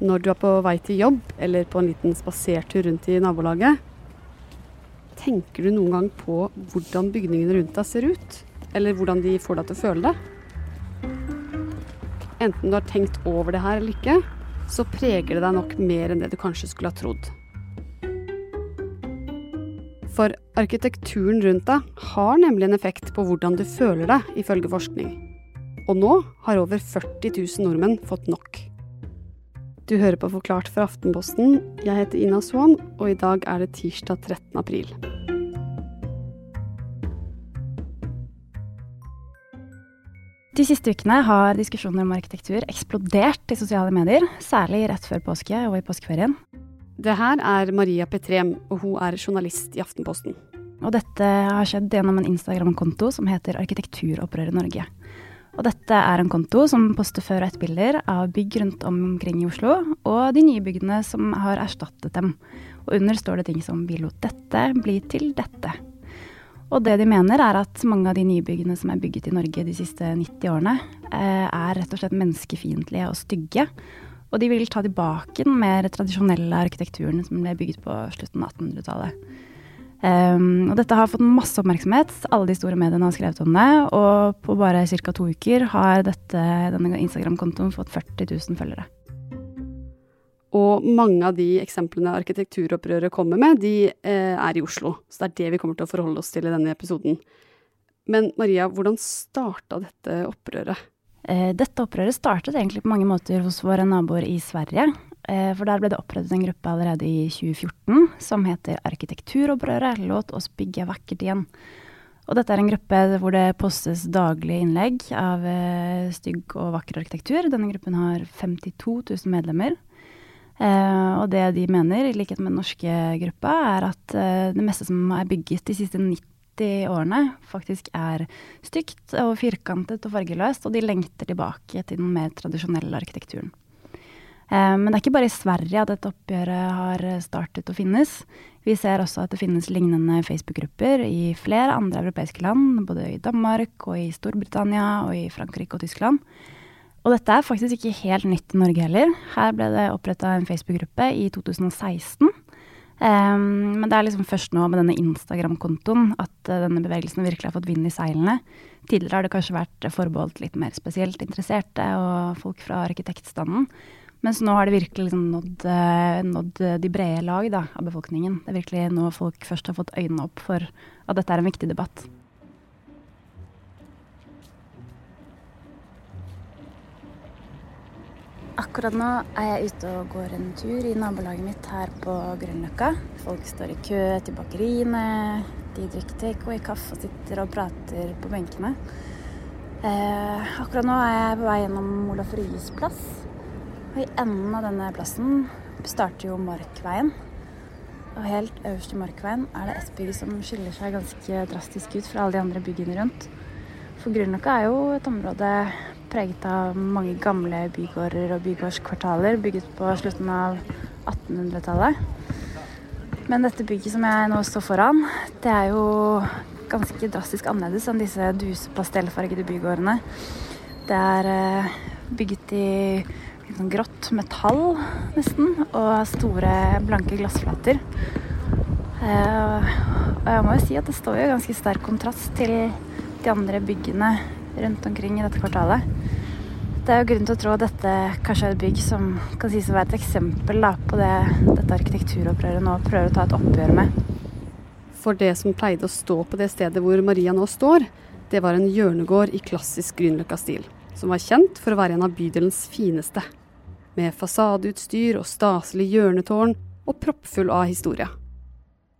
når du er på vei til jobb eller på en liten spasertur rundt i nabolaget, tenker du noen gang på hvordan bygningene rundt deg ser ut? Eller hvordan de får deg til å føle det? Enten du har tenkt over det her eller ikke, så preger det deg nok mer enn det du kanskje skulle ha trodd. For arkitekturen rundt deg har nemlig en effekt på hvordan du føler deg, ifølge forskning. Og nå har over 40 000 nordmenn fått nok. Du hører på Forklart fra Aftenposten. Jeg heter Ina Swan, og i dag er det tirsdag 13. april. De siste ukene har diskusjoner om arkitektur eksplodert i sosiale medier, særlig rett før påske og i påskeferien. Det her er Maria Petrem, og hun er journalist i Aftenposten. Og dette har skjedd gjennom en Instagram-konto som heter Arkitekturopprøret Norge. Og dette er en konto som poster før- og etterbilder av bygg rundt omkring i Oslo, og de nye byggene som har erstattet dem. Og under står det ting som 'vi lot dette bli til dette'. Og det de mener er at mange av de nye byggene som er bygget i Norge de siste 90 årene, eh, er rett og slett menneskefiendtlige og stygge. Og de vil ta tilbake den mer tradisjonelle arkitekturen som ble bygget på slutten av 1800-tallet. Um, og dette har fått masse oppmerksomhet. Alle de store mediene har skrevet om det. Og på bare ca. to uker har dette, denne Instagram-kontoen fått 40 000 følgere. Og mange av de eksemplene arkitekturopprøret kommer med, de eh, er i Oslo. Så det er det vi kommer til å forholde oss til i denne episoden. Men Maria, hvordan starta dette opprøret? Eh, dette opprøret startet egentlig på mange måter hos våre naboer i Sverige. Eh, for der ble det opprettet en gruppe allerede i 2014 som heter Arkitekturopprøret. Låt oss bygge vakkert igjen. Og dette er en gruppe hvor det postes daglige innlegg av eh, stygg og vakker arkitektur. Denne gruppen har 52 000 medlemmer. Eh, og det de mener, i likhet med den norske gruppa, er at det meste som er bygget de siste 90 årene, faktisk er stygt og firkantet og fargeløst, og de lengter tilbake til den mer tradisjonelle arkitekturen. Eh, men det er ikke bare i Sverige at dette oppgjøret har startet å finnes. Vi ser også at det finnes lignende Facebook-grupper i flere andre europeiske land, både i Danmark og i Storbritannia og i Frankrike og Tyskland. Og dette er faktisk ikke helt nytt i Norge heller. Her ble det oppretta en Facebook-gruppe i 2016. Um, eh, men det er liksom først nå med denne Instagram-kontoen at uh, denne bevegelsen virkelig har fått vind i seilene. Tidligere har det kanskje vært forbeholdt litt mer spesielt interesserte og folk fra arkitektstanden. Mens nå har det virkelig liksom nådd, eh, nådd, de brede lag da, av befolkningen. Det er virkelig nå folk først har fått øynene opp for at dette er en viktig debatt. Akkurat nå er jeg ute og går en tur i nabolaget mitt her på Grønløkka. Folk står i kø til bakeriene, de drikker takeaway-kaffe og sitter og prater på benkene. Eh, akkurat nå er jeg på vei gjennom Olaf Ryes plass. I enden av denne plassen starter jo Markveien. Og helt øverst i Markveien er det et bygg som skiller seg ganske drastisk ut fra alle de andre byggene rundt. For Grünerløkka er jo et område preget av mange gamle bygårder og bygårdskvartaler bygget på slutten av 1800-tallet. Men dette bygget som jeg nå står foran, det er jo ganske drastisk annerledes enn disse duse pastellfargede bygårdene. Det er eh, bygget i sånn grått metall, nesten, og store, blanke glassflater. Eh, og jeg må jo si at det står jo ganske sterk kontrast til de andre byggene rundt omkring i dette kvartalet. Det er jo grunn til å tro at dette kanskje er et bygg som kan sies å være et eksempel da, på det dette arkitekturopprøret nå prøver å ta et oppgjør med. For det som pleide å stå på det stedet hvor Maria nå står, det var en hjørnegård i klassisk Grünerløkka-stil, som var kjent for å være en av bydelens fineste med fasadeutstyr og staselig hjørnetårn og proppfull av historie.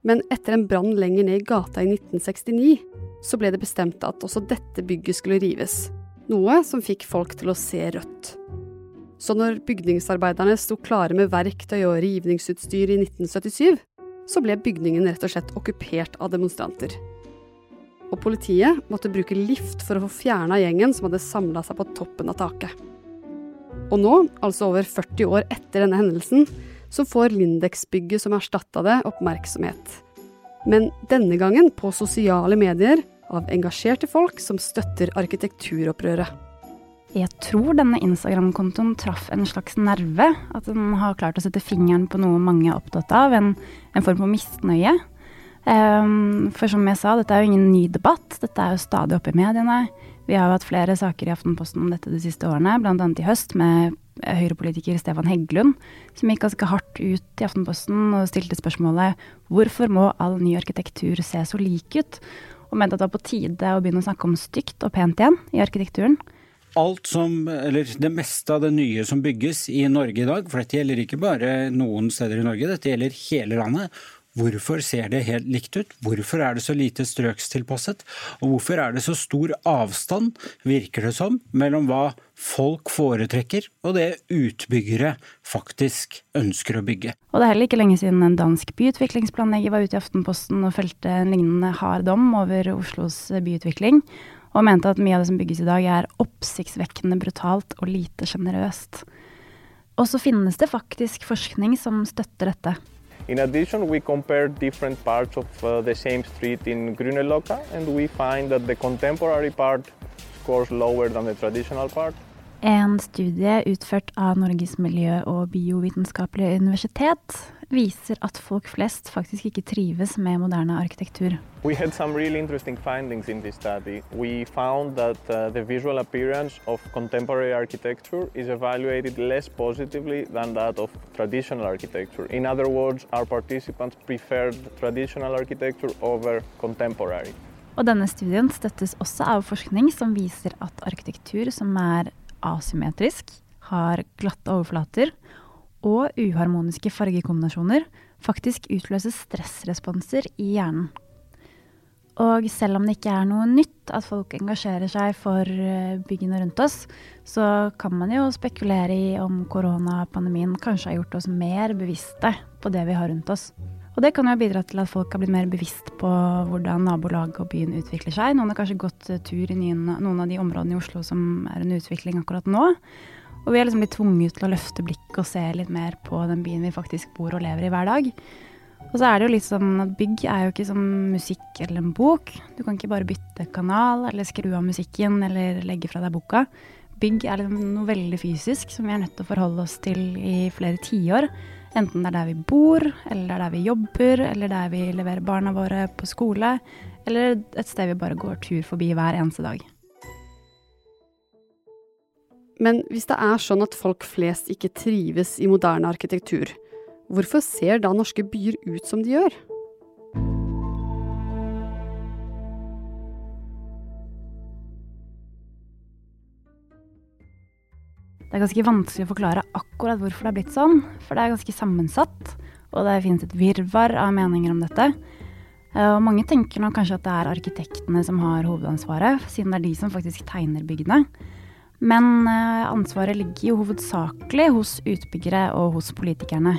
Men etter en brann lenger ned i gata i 1969, så ble det bestemt at også dette bygget skulle rives, noe som fikk folk til å se rødt. Så når bygningsarbeiderne sto klare med verktøy og rivningsutstyr i 1977, så ble bygningen rett og slett okkupert av demonstranter. Og politiet måtte bruke lift for å få fjerna gjengen som hadde samla seg på toppen av taket. Og nå, altså over 40 år etter denne hendelsen, så får Lindex-bygget som erstatta det, oppmerksomhet. Men denne gangen på sosiale medier av engasjerte folk som støtter arkitekturopprøret. Jeg tror denne Instagram-kontoen traff en slags nerve. At den har klart å sette fingeren på noe mange er opptatt av, en, en form for misnøye. Um, for som jeg sa, dette er jo ingen ny debatt. Dette er jo stadig oppe i mediene. Vi har jo hatt flere saker i Aftenposten om dette de siste årene, bl.a. i høst med Høyre-politiker Stefan Heggelund, som gikk ganske hardt ut i Aftenposten og stilte spørsmålet hvorfor må all ny arkitektur se så lik ut? Og mente at det var på tide å begynne å snakke om stygt og pent igjen i arkitekturen alt som, eller det meste av det nye som bygges i Norge i dag, for dette gjelder ikke bare noen steder i Norge, dette gjelder hele landet. Hvorfor ser det helt likt ut? Hvorfor er det så lite strøkstilpasset? Og hvorfor er det så stor avstand, virker det som, mellom hva folk foretrekker og det utbyggere faktisk ønsker å bygge? Og det er heller ikke lenge siden en dansk byutviklingsplanlegger var ute i Aftenposten og felte en lignende hard dom over Oslos byutvikling og mente at mye av det som bygges i dag er oppsiktsvekkende brutalt og lite sjenerøst. Og så finnes det faktisk forskning som støtter dette. In addition, we compare different parts of uh, the same street in Grünerløkka, and we find that the contemporary part scores lower than the traditional part. En studie utført av Norges miljø- og biovitenskapelige universitet viser at folk flest faktisk ikke trives med moderne arkitektur. We had some really interesting findings in this study. We found that uh, the visual appearance of contemporary architecture is evaluated less positively than that of traditional architecture. In other words, our participants preferred traditional architecture over contemporary. Og denne studien støttes også av forskning som viser at arkitektur som er asymmetrisk, har glatte overflater og uharmoniske fargekombinasjoner faktisk utløser stressresponser i hjernen. Og selv om det ikke er noe nytt at folk engasjerer seg for eh, byggene rundt oss, så kan man jo spekulere i om koronapandemien kanskje har gjort oss mer bevisste på det vi har rundt oss. Og det kan jo bidra til at folk har blitt mer bevisst på hvordan nabolaget og byen utvikler seg. Noen har kanskje gått tur i noen av de områdene i Oslo som er under utvikling akkurat nå. Og vi er liksom blitt tvunget til å løfte blikket og se litt mer på den byen vi faktisk bor og lever i hver dag. Og så er det jo litt sånn at bygg er jo ikke som musikk eller en bok. Du kan ikke bare bytte kanal eller skru av musikken eller legge fra deg boka. Bygg er liksom noe veldig fysisk som vi er nødt til å forholde oss til i flere tiår. Enten det er der vi bor, eller er der vi jobber, eller der vi leverer barna våre på skole, eller et sted vi bare går tur forbi hver eneste dag. Men hvis det er sånn at folk flest ikke trives i moderne arkitektur, hvorfor ser da norske byer ut som de gjør? Det er ganske vanskelig å forklare akkurat hvorfor det er blitt sånn, for det er ganske sammensatt, og det finnes et virvar av meninger om dette. Og mange tenker nok kanskje at det er arkitektene som har hovedansvaret, siden det er de som faktisk tegner byggene. Men eh, ansvaret ligger jo hovedsakelig hos utbyggere og hos politikerne.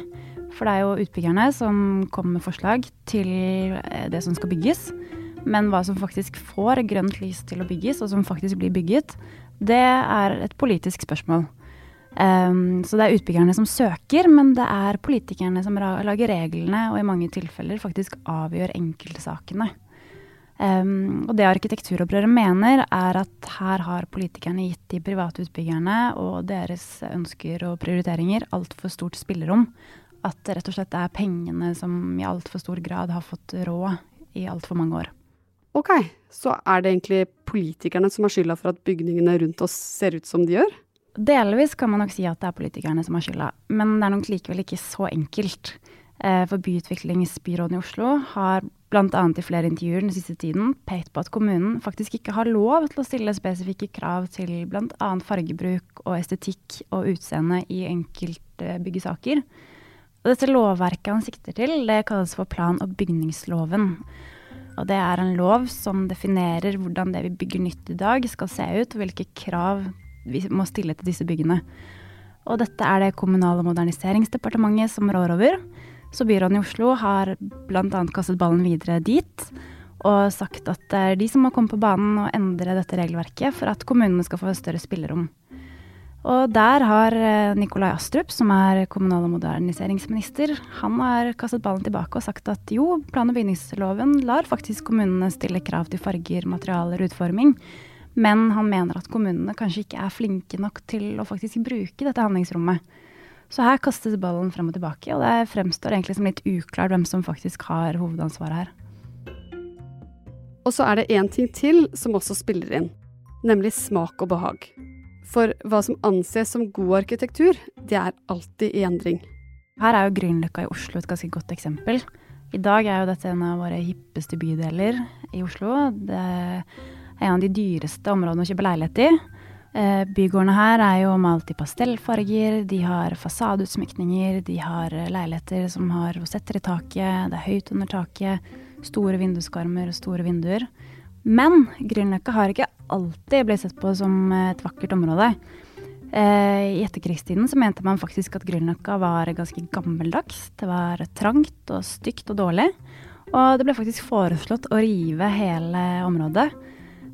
For det er jo utbyggerne som kommer med forslag til eh, det som skal bygges. Men hva som faktisk får grønt lys til å bygges, og som faktisk blir bygget, det er et politisk spørsmål. Um, så det er utbyggerne som søker, men det er politikerne som lager reglene, og i mange tilfeller faktisk avgjør enkeltsakene. Um, og det arkitekturopprøret mener, er at her har politikerne gitt de private utbyggerne og deres ønsker og prioriteringer altfor stort spillerom. At det rett og slett er pengene som i altfor stor grad har fått råd i altfor mange år. Ok, så er det egentlig politikerne som har skylda for at bygningene rundt oss ser ut som de gjør? Delvis kan man nok si at det er politikerne som har skylda, men det er nok likevel ikke så enkelt. Eh, for byutviklingsbyråden i Oslo har bl.a. i flere intervjuer den siste tiden pekt på at kommunen faktisk ikke har lov til å stille spesifikke krav til bl.a. fargebruk og estetikk og utseende i enkelte byggesaker. Og dette lovverket han sikter til, det kalles for plan- og bygningsloven. Og det er en lov som definerer hvordan det vi bygger nytt i dag skal se ut, og hvilke krav vi må stille til disse byggene. Og dette er det Kommunal- og moderniseringsdepartementet som rår over. Så byråden i Oslo har bl.a. kastet ballen videre dit. Og sagt at det er de som må komme på banen og endre dette regelverket for at kommunene skal få større spillerom. Og der har eh, Nikolai Astrup, som er kommunal- og moderniseringsminister, han har kastet ballen tilbake og sagt at jo, plan- og bygningsloven lar faktisk kommunene stille krav til farger, materialer, utforming. Men han mener at kommunene kanskje ikke er flinke nok til å faktisk bruke dette handlingsrommet. Så her kastes ballen frem og tilbake, og det fremstår egentlig som litt uklart hvem som faktisk har hovedansvaret her. Og så er det én ting til som også spiller inn, nemlig smak og behag. For hva som anses som god arkitektur, det er alltid i endring. Her er jo Grünerløkka i Oslo et ganske godt eksempel. I dag er jo dette en av våre hippeste bydeler i Oslo. Det er en av de dyreste områdene å kjøpe leilighet i. Eh, bygårdene her er jo malt i pastellfarger, de har fasadeutsmykninger, de har leiligheter som har rosetter i taket, det er høyt under taket, store vinduskarmer og store vinduer. Men Grünerløkka har ikke alltid blitt sett på som et vakkert område. Eh, I etterkrigstiden så mente man faktisk at Grünerløkka var ganske gammeldags. Det var trangt og stygt og dårlig. Og det ble faktisk foreslått å rive hele området.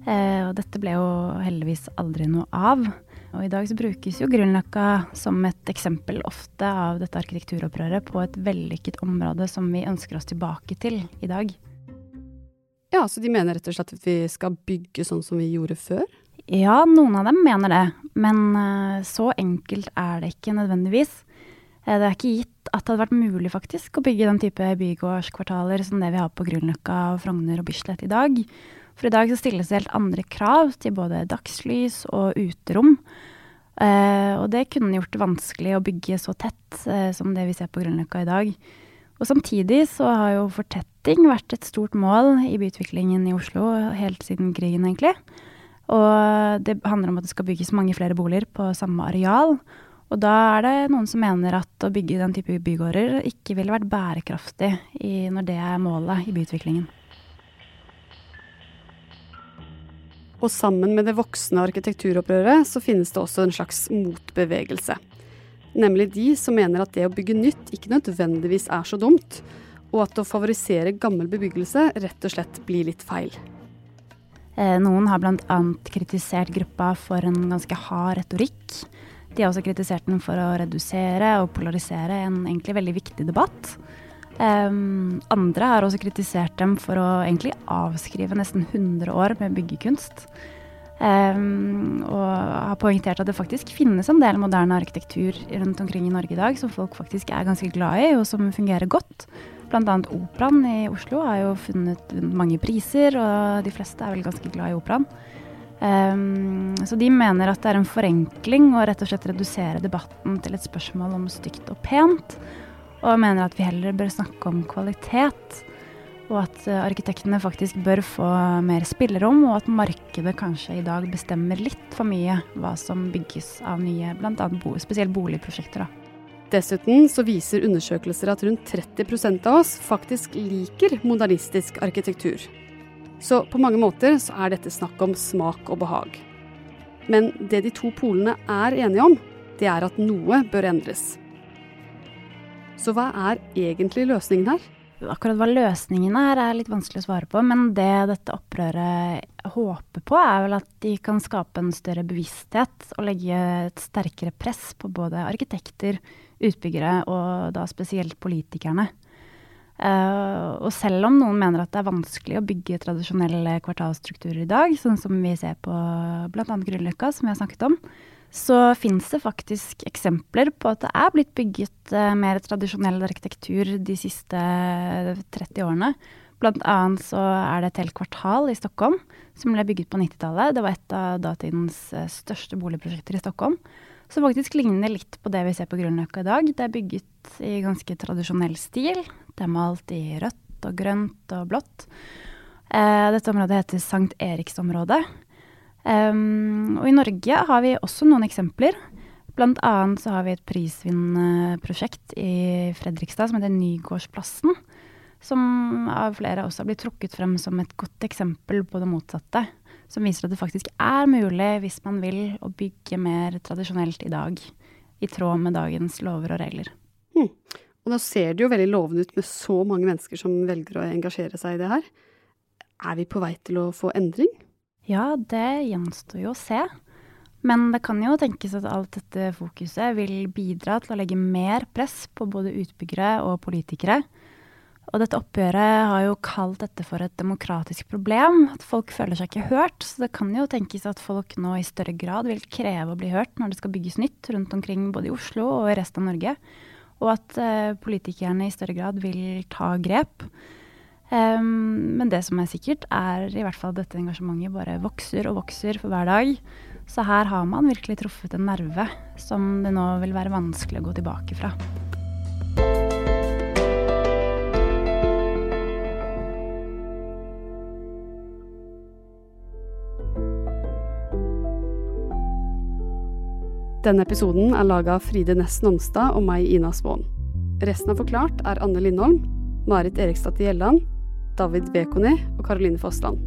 Eh, og dette ble jo heldigvis aldri noe av. Og i dag så brukes jo Grünerløkka som et eksempel ofte av dette arkitekturopprøret på et vellykket område som vi ønsker oss tilbake til i dag. Ja, så de mener rett og slett at vi skal bygge sånn som vi gjorde før? Ja, noen av dem mener det. Men uh, så enkelt er det ikke nødvendigvis. Uh, det er ikke gitt at det hadde vært mulig faktisk å bygge den type bygårdskvartaler som det vi har på Grünerløkka, Frogner og Bislett i dag. For i dag så stilles det helt andre krav til både dagslys og uterom. Eh, og det kunne gjort det vanskelig å bygge så tett som det vi ser på Grünerløkka i dag. Og samtidig så har jo fortetting vært et stort mål i byutviklingen i Oslo helt siden krigen, egentlig. Og det handler om at det skal bygges mange flere boliger på samme areal. Og da er det noen som mener at å bygge den type bygårder ikke ville vært bærekraftig i, når det er målet i byutviklingen. Og sammen med det voksne arkitekturopprøret så finnes det også en slags motbevegelse. Nemlig de som mener at det å bygge nytt ikke nødvendigvis er så dumt, og at å favorisere gammel bebyggelse rett og slett blir litt feil. Eh, noen har bl.a. kritisert gruppa for en ganske hard retorikk. De har også kritisert den for å redusere og polarisere en egentlig veldig viktig debatt. Um, andre har også kritisert dem for å egentlig avskrive nesten 100 år med byggekunst. Um, og har poengtert at det faktisk finnes en del moderne arkitektur rundt omkring i Norge i dag som folk faktisk er ganske glad i, og som fungerer godt. Annet Operaen i Oslo har jo funnet mange priser, og de fleste er vel ganske glad i Operaen. Um, så de mener at det er en forenkling å rett og slett redusere debatten til et spørsmål om stygt og pent, og mener at vi heller bør snakke om kvalitet og at eh, arkitektene faktisk bør få mer spillerom, og at markedet kanskje i dag bestemmer litt for mye hva som bygges av nye, bl.a. Bo, spesielt boligprosjekter. Da. Dessuten så viser undersøkelser at rundt 30% av oss faktisk liker modernistisk arkitektur. Så på mange måter så er dette snakk om smak og behag. Men det de to polene er enige om, det er at noe bør endres. Så hva er egentlig løsningen her? Akkurat hva løsningen er, er litt vanskelig å svare på. Men det dette opprøret håper på, er vel at de kan skape en større bevissthet og legge et sterkere press på både arkitekter, utbyggere og da spesielt politikerne. Uh, og selv om noen mener at det er vanskelig å bygge tradisjonelle kvartalstrukturer i dag, sånn som vi ser på bl.a. Grünerløkka, som vi har snakket om, så fins det faktisk eksempler på at det er blitt bygget uh, mer tradisjonell arkitektur de siste 30 årene. Blant annet så er det et helt kvartal i Stockholm som ble bygget på 90-tallet. Det var et av datidens uh, største boligprosjekter i Stockholm. Som faktisk ligner litt på det vi ser på Grünerløkka i dag. Det er bygget i ganske tradisjonell stil. Det er malt i rødt og grønt og blått. Eh, dette området heter Sankt Eriksområdet. Um, og i Norge har vi også noen eksempler. Blant annet så har vi et prisvinnende prosjekt i Fredrikstad som heter Nygårdsplassen. Som av flere også har blitt trukket frem som et godt eksempel på det motsatte. Som viser at det faktisk er mulig, hvis man vil, å bygge mer tradisjonelt i dag. I tråd med dagens lover og regler. Hmm. Og da ser det jo veldig lovende ut med så mange mennesker som velger å engasjere seg i det her. Er vi på vei til å få endring? Ja, det gjenstår jo å se. Men det kan jo tenkes at alt dette fokuset vil bidra til å legge mer press på både utbyggere og politikere. Og dette oppgjøret har jo kalt dette for et demokratisk problem. At folk føler seg ikke hørt. Så det kan jo tenkes at folk nå i større grad vil kreve å bli hørt når det skal bygges nytt rundt omkring både i Oslo og i resten av Norge. Og at uh, politikerne i større grad vil ta grep. Um, men det som er sikkert, er i hvert fall at dette engasjementet bare vokser og vokser for hver dag. Så her har man virkelig truffet en nerve som det nå vil være vanskelig å gå tilbake fra. Denne episoden er laga av Fride Næss Nonstad og meg, Ina Svaan. Resten av Forklart er Anne Lindholm, Marit Eriksdatter Gjelland, David Bekoni og Karoline Fossland.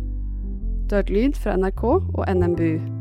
Du har hørt lyd fra NRK og NMBU.